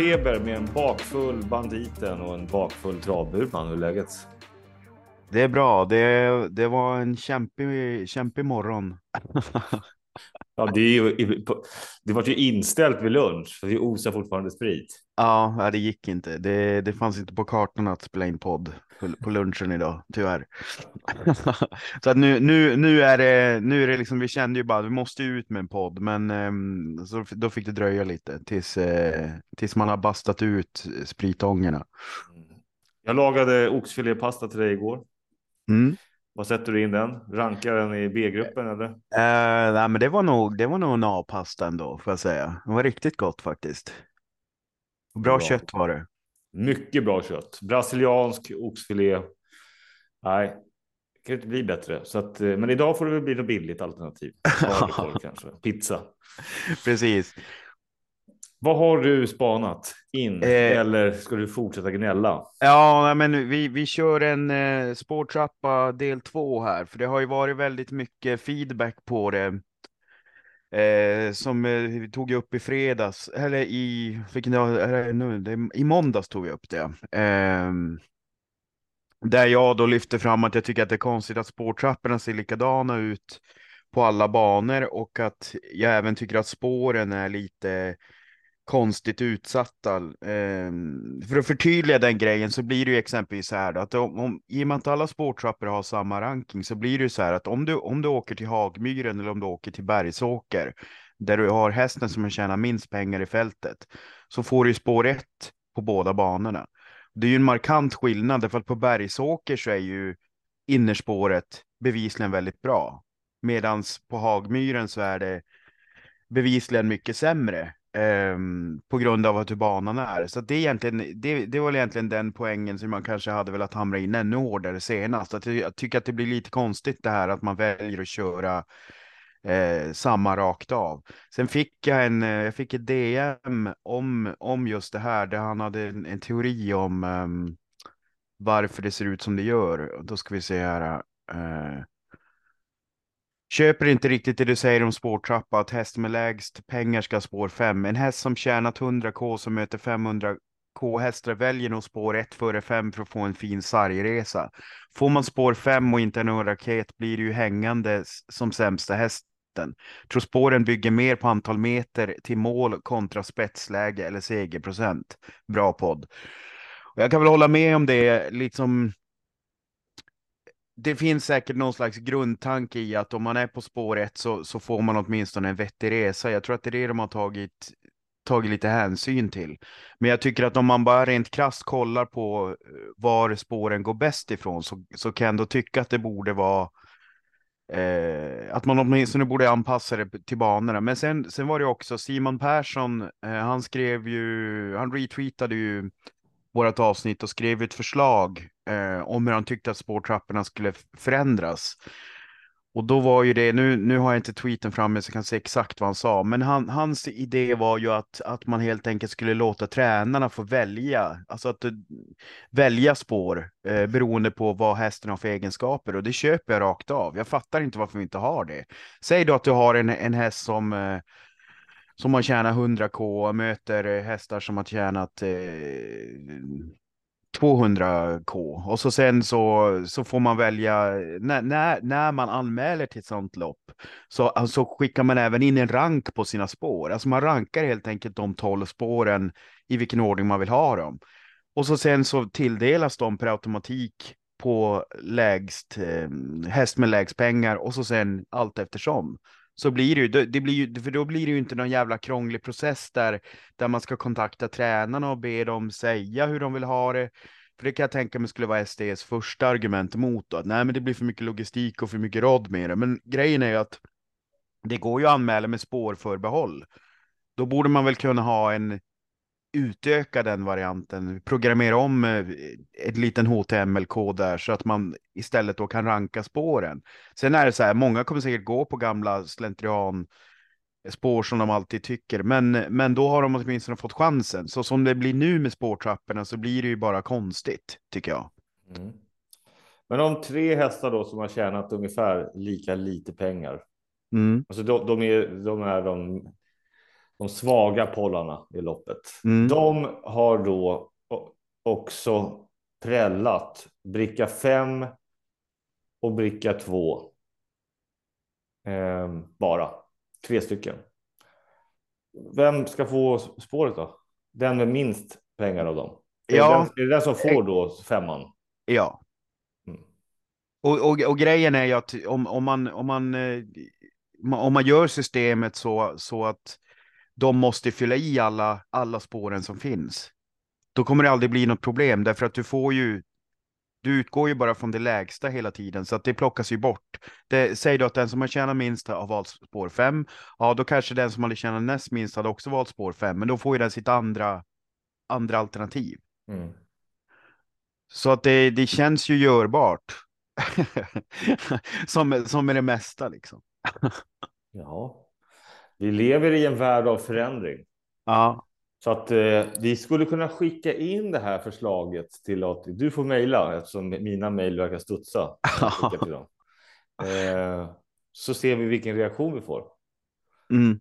Travfeber med en bakfull banditen och en bakfull travburman. Hur är läget? Det är bra. Det, det var en kämpig, kämpig morgon. ja, det, är ju, det var ju inställt vid lunch, för vi osar fortfarande sprit. Ja, det gick inte. Det, det fanns inte på kartan att spela in podd på, lunchen idag, tyvärr. så att nu, nu, nu är det, nu är det liksom, vi kände ju bara att vi måste ut med en podd, men um, så, då fick det dröja lite tills, uh, tills man har bastat ut spritångerna. Jag lagade oxfilépasta till dig igår. Mm. Vad sätter du in den? Rankar den i B-gruppen eller? Uh, nej, men det var nog, det var nog en A-pasta ändå, får jag säga. Det var riktigt gott faktiskt. Bra, bra. kött var det. Mycket bra kött. Brasiliansk oxfilé. Nej, det kan inte bli bättre. Så att, eh, men idag får det väl bli något billigt alternativ. kanske. Pizza. Precis. Vad har du spanat in? Eh, eller ska du fortsätta gnälla? Ja, men vi, vi kör en eh, spårtrappa del två här, för det har ju varit väldigt mycket feedback på det. Eh, som eh, vi tog upp i fredags, eller i, vilken dag, nu, det, i måndags tog vi upp det. Eh, där jag då lyfter fram att jag tycker att det är konstigt att spårtrapporna ser likadana ut på alla banor och att jag även tycker att spåren är lite konstigt utsatta. Eh, för att förtydliga den grejen så blir det ju exempelvis så här då, att om, om, i och med att alla spårtrappor har samma ranking så blir det ju så här att om du, om du åker till Hagmyren eller om du åker till Bergsåker där du har hästen som tjänar minst pengar i fältet så får du spår 1 på båda banorna. Det är ju en markant skillnad därför att på Bergsåker så är ju innerspåret bevisligen väldigt bra. Medans på Hagmyren så är det bevisligen mycket sämre. Ehm, på grund av hur banan är. Så det, är egentligen, det, det var egentligen den poängen som man kanske hade velat hamra in ännu hårdare senast. Att jag tycker att det blir lite konstigt det här att man väljer att köra eh, samma rakt av. Sen fick jag en, eh, jag fick ett DM om, om just det här där han hade en, en teori om um, varför det ser ut som det gör. Då ska vi se här. Uh, Köper inte riktigt det du säger om spårtrappa, att häst med lägst pengar ska spår 5. En häst som tjänat 100k som möter 500k hästar väljer nog spår 1 före 5 för att få en fin sargresa. Får man spår 5 och inte någon raket blir det ju hängande som sämsta hästen. Tror spåren bygger mer på antal meter till mål kontra spetsläge eller segerprocent. Bra podd. Och jag kan väl hålla med om det, liksom det finns säkert någon slags grundtanke i att om man är på spår ett så, så får man åtminstone en vettig resa. Jag tror att det är det de har tagit, tagit lite hänsyn till. Men jag tycker att om man bara rent krasst kollar på eh, var spåren går bäst ifrån så, så kan jag ändå tycka att det borde vara eh, att man åtminstone borde anpassa det till banorna. Men sen, sen var det också Simon Persson, eh, han skrev ju, han retweetade ju vårt avsnitt och skrev ett förslag eh, om hur han tyckte att spårtrapporna skulle förändras. Och då var ju det, nu, nu har jag inte tweeten framme så jag kan se exakt vad han sa, men han, hans idé var ju att, att man helt enkelt skulle låta tränarna få välja, alltså att eh, välja spår eh, beroende på vad hästen har för egenskaper och det köper jag rakt av. Jag fattar inte varför vi inte har det. Säg då att du har en, en häst som eh, som har tjänat 100k och möter eh, hästar som har tjänat eh, 200k och så sen så, så får man välja när, när, när man anmäler till ett sånt lopp så alltså skickar man även in en rank på sina spår. Alltså man rankar helt enkelt de 12 spåren i vilken ordning man vill ha dem. Och så sen så tilldelas de per automatik på lägst eh, häst med lägst pengar och så sen allt eftersom så blir det ju, det blir ju, för då blir det ju inte någon jävla krånglig process där, där man ska kontakta tränarna och be dem säga hur de vill ha det. För det kan jag tänka mig skulle vara SDs första argument emot då, att nej men det blir för mycket logistik och för mycket råd med det. Men grejen är ju att det går ju att anmäla med spårförbehåll. Då borde man väl kunna ha en utöka den varianten, programmera om eh, ett liten HTML-kod där så att man istället då kan ranka spåren. Sen är det så här, många kommer säkert gå på gamla slentrian spår som de alltid tycker, men, men då har de åtminstone fått chansen. Så som det blir nu med spårtrapporna så blir det ju bara konstigt, tycker jag. Mm. Men om tre hästar då som har tjänat ungefär lika lite pengar. Mm. Alltså de, de, är, de är de de svaga pollarna i loppet. Mm. De har då också prällat bricka 5 och bricka 2. Eh, bara tre stycken. Vem ska få spåret då? Den med minst pengar av dem. Är, Ja. det, den, är det den som får då femman? Ja. Mm. Och, och, och grejen är ju att om, om, man, om, man, eh, om man gör systemet så, så att de måste fylla i alla, alla spåren som finns, då kommer det aldrig bli något problem därför att du får ju du utgår ju bara från det lägsta hela tiden, så att det plockas ju bort. Det, säg då att den som har tjänat minst har valt spår 5, ja då kanske den som hade tjänat näst minst hade också valt spår 5, men då får ju den sitt andra, andra alternativ. Mm. Så att det, det känns ju görbart. som, som med det mesta liksom. Ja, vi lever i en värld av förändring. Ja, Så att eh, vi skulle kunna skicka in det här förslaget till att du får mejla eftersom mina mejl verkar studsa. Eh, så ser vi vilken reaktion vi får. mm.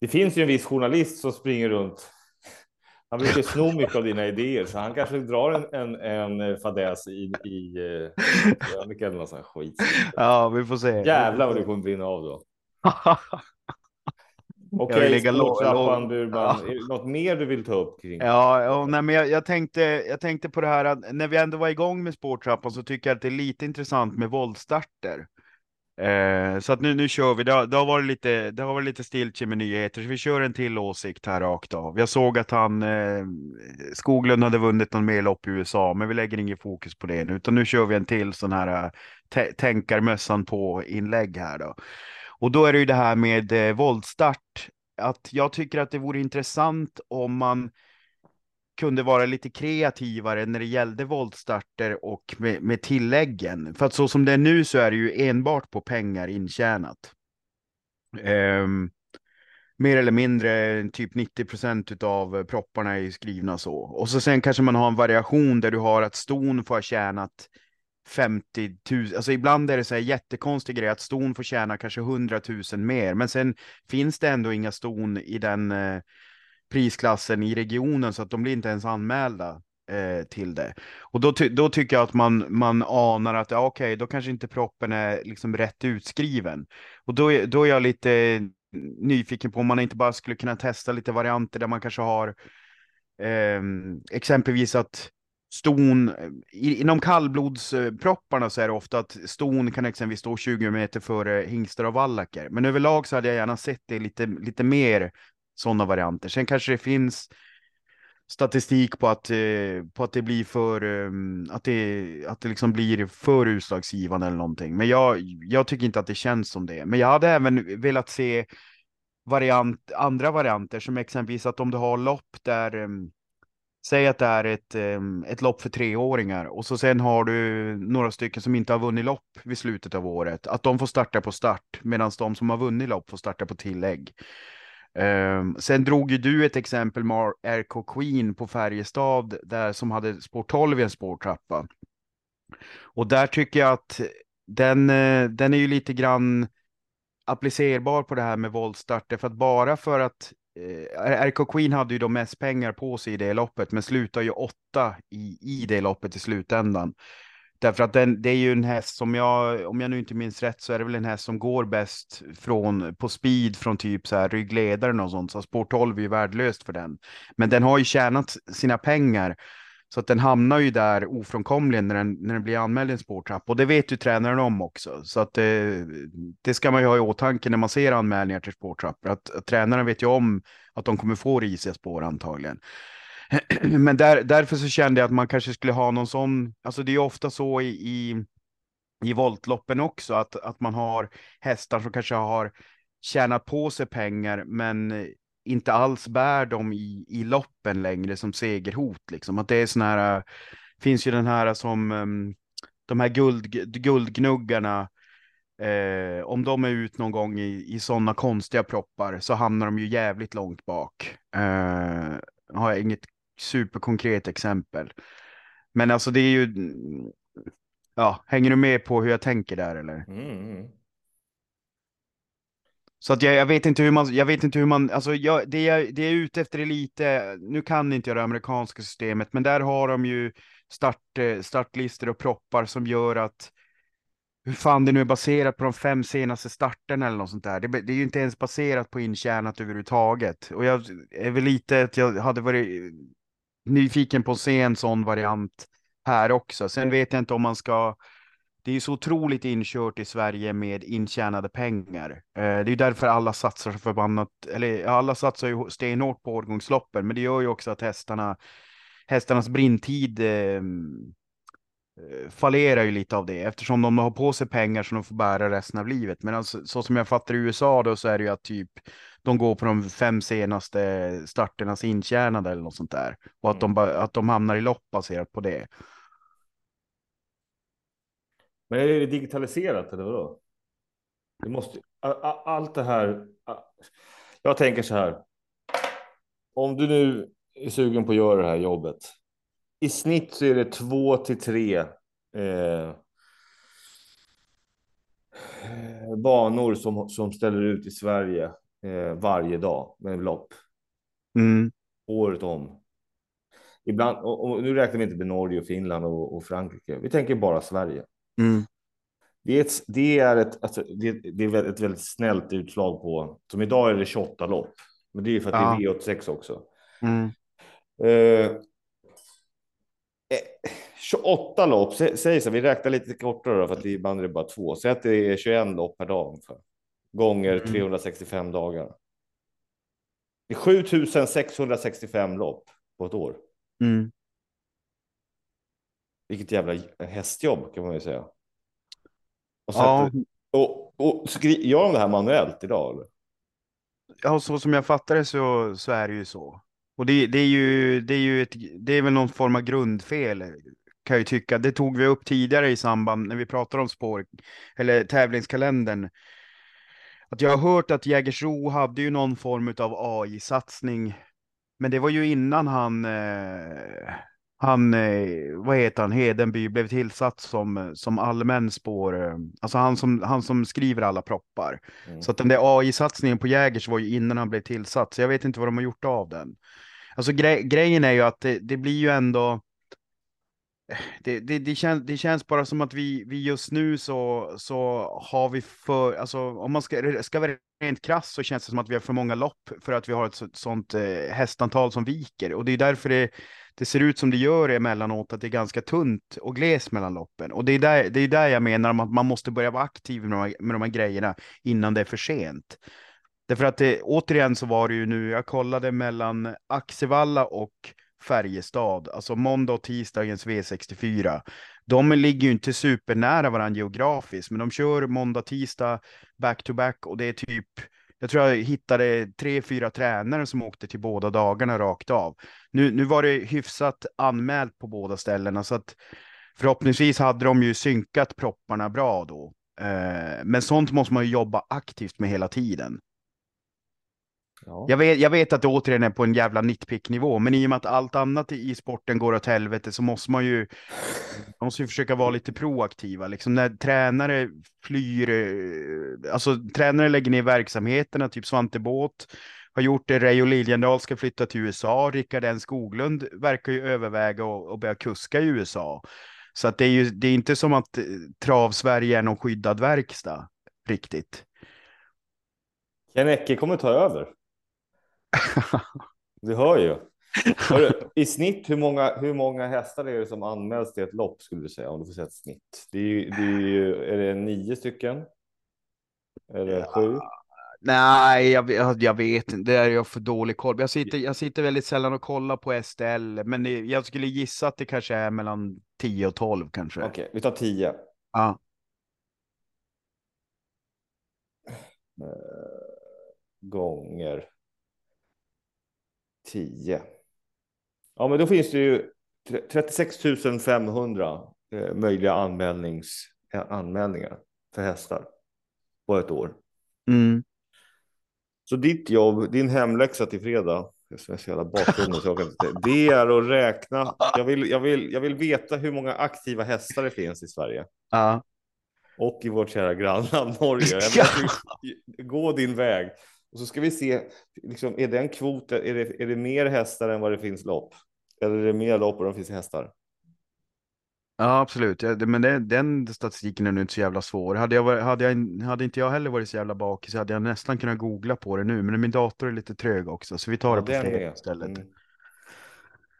Det finns ju en viss journalist som springer runt. Han brukar sno mycket av dina idéer, så han kanske drar en, en, en fadäs i, i eh, krönika eller skit. ja vi får se. Jävlar vad det kommer brinna av då. Okej, lå- Burman. Ja. Är det något mer du vill ta upp kring? Ja, ja nej, men jag, jag, tänkte, jag tänkte på det här att när vi ändå var igång med spårtrappan så tycker jag att det är lite intressant med voltstarter. Eh, så att nu, nu kör vi. Det har, det har varit lite, det har varit lite stiltje med nyheter, så vi kör en till åsikt här rakt av. Jag såg att han, eh, Skoglund hade vunnit någon mer lopp i USA, men vi lägger ingen fokus på det nu, utan nu kör vi en till sån här eh, tä- tänkarmössan på inlägg här då. Och då är det ju det här med eh, våldstart, att jag tycker att det vore intressant om man kunde vara lite kreativare när det gällde våldstarter och med, med tilläggen. För att så som det är nu så är det ju enbart på pengar intjänat. Um, mer eller mindre typ 90 procent av propparna är ju skrivna så. Och så sen kanske man har en variation där du har att ston får ha tjänat 50 000, alltså ibland är det så här jättekonstig grej att ston får tjäna kanske 100 000 mer, men sen finns det ändå inga ston i den eh, prisklassen i regionen så att de blir inte ens anmälda eh, till det. Och då, ty då tycker jag att man, man anar att ja, okej, då kanske inte proppen är liksom rätt utskriven. Och då, är- då är jag lite nyfiken på om man inte bara skulle kunna testa lite varianter där man kanske har eh, exempelvis att ston, eh, inom kallblodspropparna så är det ofta att ston kan exempelvis stå 20 meter före hingstar och vallacker. Men överlag så hade jag gärna sett det lite, lite mer sådana varianter. Sen kanske det finns statistik på att, eh, på att det blir för, eh, att det, att det liksom blir för utslagsgivande eller någonting. Men jag, jag tycker inte att det känns som det. Men jag hade även velat se variant, andra varianter som exempelvis att om du har lopp där Säg att det är ett, ehm, ett lopp för treåringar och så sen har du några stycken som inte har vunnit lopp vid slutet av året. Att de får starta på start medan de som har vunnit lopp får starta på tillägg. Um, sen drog ju du ett exempel med RK Queen på Färjestad där som hade spår 12 i en spårtrappa. Och där tycker jag att den, eh, den är ju lite grann applicerbar på det här med voltstarter för att bara för att Eh, RK Queen hade ju då mest pengar på sig i det loppet men slutar ju åtta i, i det loppet i slutändan. Därför att den, det är ju en häst som jag, om jag nu inte minns rätt, så är det väl en häst som går bäst från, på speed från typ så här ryggledaren och sånt. Så spår 12 är ju värdelöst för den. Men den har ju tjänat sina pengar. Så att den hamnar ju där ofrånkomligen när den, när den blir anmäld i en spårtrapp. Och det vet ju tränaren om också. Så att det, det ska man ju ha i åtanke när man ser anmälningar till spårtrappor. Att, att tränaren vet ju om att de kommer få risiga spår antagligen. Men där, därför så kände jag att man kanske skulle ha någon sån, alltså det är ju ofta så i, i, i voltloppen också, att, att man har hästar som kanske har tjänat på sig pengar, men inte alls bär dem i, i loppen längre som segerhot. Liksom. Att det är sån här, äh, finns ju den här som, ehm, de här guld, guldgnuggarna, eh, om de är ut någon gång i, i sådana konstiga proppar så hamnar de ju jävligt långt bak. Eh, har jag inget superkonkret exempel. Men alltså det är ju, ja, hänger du med på hur jag tänker där eller? Mm. mm. Så att jag, jag vet inte hur man, jag vet inte hur man, alltså jag, det, jag, det jag är ute efter är lite, nu kan inte jag det amerikanska systemet, men där har de ju start, eh, startlistor och proppar som gör att hur fan det nu är baserat på de fem senaste starterna eller något sånt där. Det, det är ju inte ens baserat på intjänat överhuvudtaget. Och jag är väl lite att jag hade varit nyfiken på att se en sån variant här också. Sen vet jag inte om man ska det är så otroligt inkört i Sverige med intjänade pengar. Eh, det är därför alla satsar så förbannat, eller alla satsar ju stenhårt på årgångsloppen, men det gör ju också att hästarna, hästarnas brintid eh, Eh, fallerar ju lite av det eftersom de har på sig pengar som de får bära resten av livet. Men alltså, så som jag fattar i USA då så är det ju att typ de går på de fem senaste starternas intjänade eller något sånt där. Och att, de, att de hamnar i lopp baserat på det. Men är det digitaliserat eller vadå? Det måste, allt det här. Jag tänker så här. Om du nu är sugen på att göra det här jobbet i snitt så är det två till tre eh, banor som, som ställer ut i Sverige eh, varje dag med lopp. Mm. Året om. Ibland, och, och, nu räknar vi inte med Norge och Finland och, och Frankrike. Vi tänker bara Sverige. Mm. Det är, ett, det, är ett, alltså, det, det är ett väldigt snällt utslag på, som idag är det 28 lopp. Men det är för att ja. det är V86 också. Mm. Eh, 28 lopp, säg så, vi räknar lite kortare då, för att ibland är det bara två. Säg att det är 21 lopp per dag ungefär. Gånger mm. 365 dagar. Det är 7665 lopp på ett år. Mm. Vilket jävla hästjobb kan man ju säga. Och, så ja. och, och skri, gör de det här manuellt idag? Eller? Ja, så som jag fattar det så, så är det ju så. Och det, det, är ju, det, är ju ett, det är väl någon form av grundfel kan jag ju tycka. Det tog vi upp tidigare i samband när vi pratade om spår eller tävlingskalendern. Att jag har hört att Jägersro hade ju någon form av AI-satsning. Men det var ju innan han, eh, han, eh, vad heter han, Hedenby blev tillsatt som, som allmän spår, eh, alltså han som, han som skriver alla proppar. Mm. Så att den där AI-satsningen på Jägers var ju innan han blev tillsatt, så jag vet inte vad de har gjort av den. Alltså gre grejen är ju att det, det blir ju ändå, det, det, det, känns, det känns bara som att vi, vi just nu så, så har vi för, alltså om man ska, ska vara rent krass så känns det som att vi har för många lopp för att vi har ett sånt eh, hästantal som viker. Och det är därför det, det ser ut som det gör emellanåt, att det är ganska tunt och gles mellan loppen. Och det är där, det är där jag menar att man måste börja vara aktiv med de, här, med de här grejerna innan det är för sent. Därför att det, återigen så var det ju nu, jag kollade mellan Axevalla och Färjestad, alltså måndag och tisdagens V64. De ligger ju inte supernära varandra geografiskt, men de kör måndag, tisdag back to back och det är typ jag tror jag hittade tre, fyra tränare som åkte till båda dagarna rakt av. Nu, nu var det hyfsat anmält på båda ställena, så att förhoppningsvis hade de ju synkat propparna bra då. Eh, men sånt måste man ju jobba aktivt med hela tiden. Ja. Jag, vet, jag vet att det återigen är på en jävla nitpick-nivå, men i och med att allt annat i sporten går åt helvete så måste man ju, man måste ju försöka vara lite proaktiva. Liksom när tränare flyr, eh, alltså tränare lägger ner verksamheterna, typ Svante Båt har gjort det, Reijo Liljendahl ska flytta till USA, Rickard N Skoglund verkar ju överväga att börja kuska i USA. Så att det är ju det är inte som att Trav-Sverige är någon skyddad verkstad riktigt. Ken Ecke kommer ta över. Du hör ju. Hör, I snitt, hur många, hur många hästar är det som anmäls till ett lopp skulle du säga? Om du får säga ett snitt. Det är, det är, är det nio stycken? Ja, sju? Nej, jag, jag, vet inte. Det är jag för dålig koll. Jag sitter, jag sitter väldigt sällan och kollar på STL, men jag skulle gissa att det kanske är mellan 10 och 12 kanske. Okej, okay, vi tar 10. Ja. Uh, gånger 10. Ja, men då finns det ju 36 500 eh, möjliga anmälnings, eh, anmälningar för hästar på ett år. Mm. Så ditt jobb, din hemläxa till fredag, jag är så jävla bakgrund, så jag det är att räkna. Jag vill, jag, vill, jag vill veta hur många aktiva hästar det finns i Sverige. Ja. och i vårt kära grannland Norge. Jag menar, Gå din väg. Och så ska vi se, liksom, är den kvoten, är det, är det mer hästar än vad det finns lopp? Eller är det mer lopp än det finns hästar? Ja, absolut. Men det, den statistiken är nu inte så jävla svår. Hade, jag, varit- hade, jag, hade inte jag heller varit så jävla bakis så hade jag nästan kunnat googla på det nu. Men min dator är lite trög också, så vi tar Ja, det på fredag istället. Mm.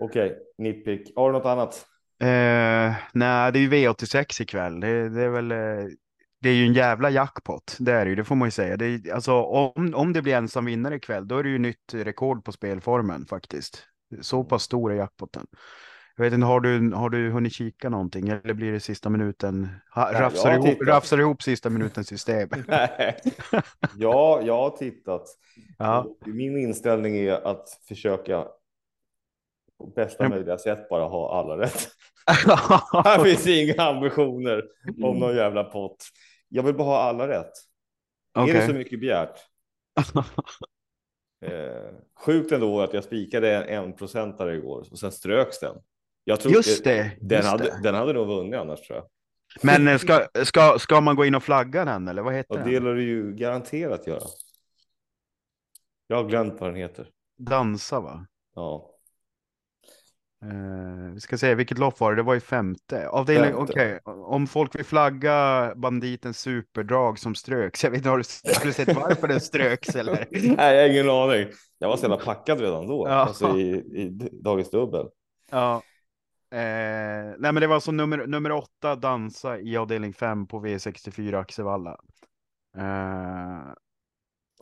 Okej, nitpick. Har du något annat? Eh, nej, det är ju V86 ikväll. Det, det är väl... Eh, det är ju en jävla jackpot, det är det ju, det får man ju säga. Det är, alltså, om, om det blir ensam vinnare ikväll, då är det ju nytt rekord på spelformen faktiskt. Så pass stor är jackpoten. Jag vet inte, har du, har du hunnit kika någonting eller blir det sista minuten? Ha, Nej, jag rafsar, ihop, rafsar ihop sista minutens system? Nej. ja, jag har tittat. Ja. Min inställning är att försöka på bästa Mm. möjliga sätt bara ha alla rätt. Här finns inga ambitioner om någon jävla pott. Jag vill bara ha alla rätt. Är det så mycket begärt? Eh, sjukt ändå att jag spikade en, en procentare igår och sen ströks den. Jag tror Just det, Den, just hade, det. den hade nog vunnit annars tror jag. Men eh, ska, ska, ska man gå in och flagga den eller vad heter Och den? det lär du ju garanterat göra. Jag har glömt vad den heter. Dansa va? Ja. Eh, vi ska se, vilket lopp var det? Det var ju femte. Avdelning, okej. Om folk vill flagga banditens superdrag som ströks. Jag vet inte, har du, har du sett varför den ströks eller? Nej, jag har ingen aning. Jag var så jävla packad redan då, Ja. alltså i, i dagens dubbel. Ja. Eh, nej men det var alltså nummer, nummer åtta, dansa i avdelning fem på V64 Axevalla. Eh,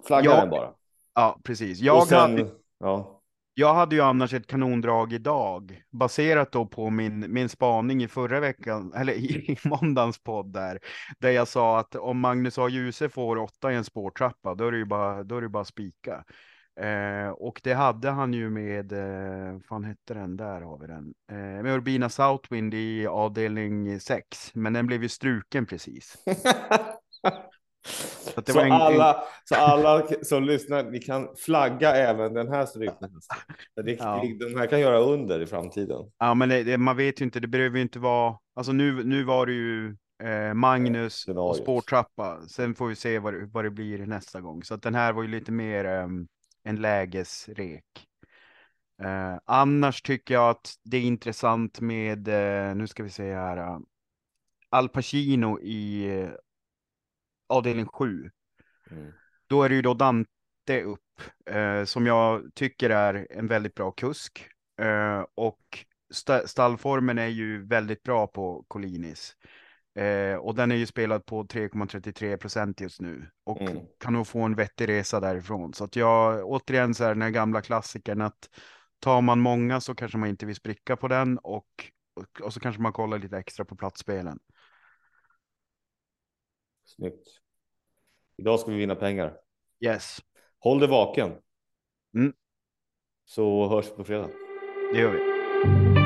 Flagga Ja. den bara. ja, precis. Jag och sen, hade... ja. Jag hade ju annars ett kanondrag idag, baserat då på min, min spaning i förra veckan, eller i, i måndagens podd där, där jag sa att om Magnus A. Djuse får åtta i en spårtrappa, då är det ju bara, då är det bara spika. Eh, och det hade han ju med, eh, fan hette den, där har vi den, eh, med Urbina Southwind i avdelning 6, men den blev ju struken precis. så, var en- alla, så alla som lyssnar, ni kan flagga även den här strykningen. Det, Ja. de här kan göra under i framtiden. Ja, men det, det, man vet ju inte, det behöver ju inte vara, alltså nu, nu var det ju eh, Magnus och scenariot. spårtrappa, sen får vi se vad det, vad det blir nästa gång. Så att den här var ju lite mer ehm, en lägesrek. Eh, annars tycker jag att det är intressant med, eh, nu ska vi se här, uh, Al Pacino i eh, avdelning 7. Mm. Då är det ju då Dante upp, eh, som jag tycker är en väldigt bra kusk. Eh, och sta- stallformen är ju väldigt bra på Colinis. Eh, och den är ju spelad på 3,33 procent just nu. Och Mm. kan nog få en vettig resa därifrån. Så att jag, återigen så här den här gamla klassikern att tar man många så kanske man inte vill spricka på den. Och, och, och så kanske man kollar lite extra på platsspelen. Snyggt. Idag ska vi vinna pengar. Yes, Håll dig vaken. Mm. Så hörs vi på fredag. det gör vi.